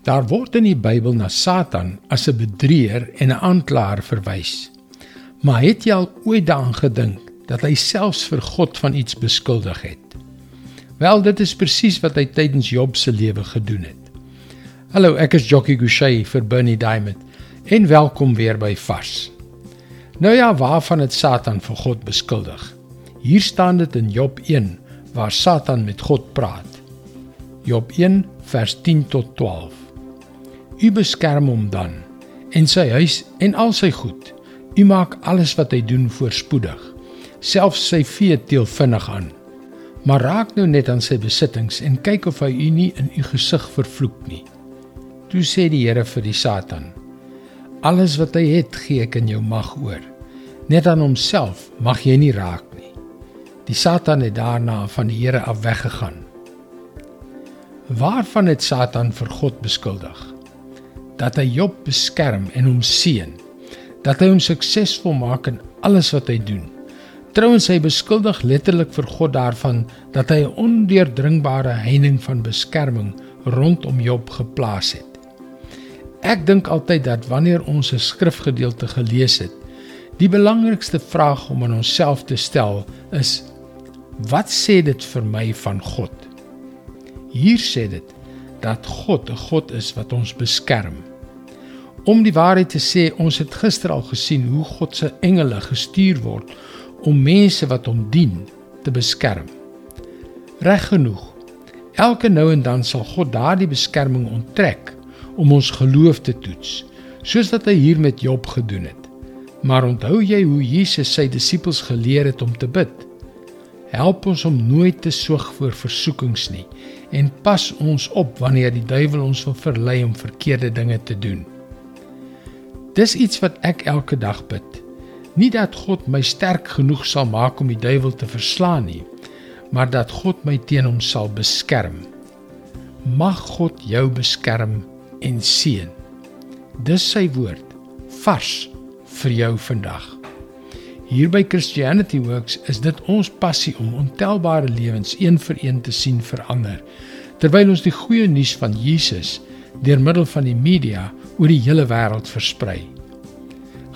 Daar word in die Bybel na Satan as 'n bedrieër en 'n aanklaer verwys. Maar het jy al ooit daaraan gedink dat hy selfs vir God van iets beskuldig het? Wel, dit is presies wat hy tydens Job se lewe gedoen het. Hallo, ek is Jockey Gouchee vir Bernie Diamond en welkom weer by Vars. Nou ja, waarvan het Satan vir God beskuldig? Hier staan dit in Job 1 waar Satan met God praat. Job 1 vers 10 tot 12. U beskerm hom dan en sy huis en al sy goed. U maak alles wat hy doen voorspoedig. Selfs sy vee teel vinnig aan. Maar raak nou net aan sy besittings en kyk of hy u nie in u gesig vervloek nie. Toe sê die Here vir die Satan: Alles wat hy het, gee ek in jou mag oor. Net aan homself mag jy nie raak nie. Die Satan het daarna van die Here af weggegaan. Waarvan het Satan vir God beskuldig? Dat hy Job beskerm en hom seën, dat hy hom suksesvol maak in alles wat hy doen. Trouwens hy beskuldig letterlik vir God daarvan dat hy 'n ondeurdringbare heining van beskerming rondom Job geplaas het. Ek dink altyd dat wanneer ons 'n skrifgedeelte gelees het, die belangrikste vraag om aan onsself te stel is: Wat sê dit vir my van God? Hier sê dit dat God 'n God is wat ons beskerm. Om die waarheid te sê, ons het gister al gesien hoe God se engele gestuur word om mense wat hom dien te beskerm. Reg genoeg. Elke nou en dan sal God daardie beskerming onttrek om ons geloof te toets, soos wat hy hier met Job gedoen het. Maar onthou jy hoe Jesus sy disippels geleer het om te bid? Help ons om nooit te soeg voor versoekings nie en pas ons op wanneer die duiwel ons wil verlei om verkeerde dinge te doen. Dis iets wat ek elke dag bid. Nie dat God my sterk genoeg sal maak om die duiwel te verslaan nie, maar dat God my teen hom sal beskerm. Mag God jou beskerm en seën. Dis sy woord vars vir jou vandag. Hier by Christianity Works is dit ons passie om ontelbare lewens een vir een te sien verander terwyl ons die goeie nuus van Jesus deur middel van die media oor die hele wêreld versprei.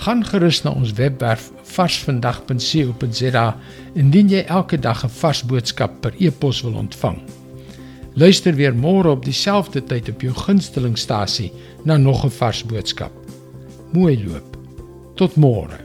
Gaan gerus na ons webwerf varsvandag.co.za indien jy elke dag 'n vars boodskap per e-pos wil ontvang. Luister weer môre op dieselfde tyd op jou gunstelingstasie na nog 'n vars boodskap. Mooi loop. Tot môre.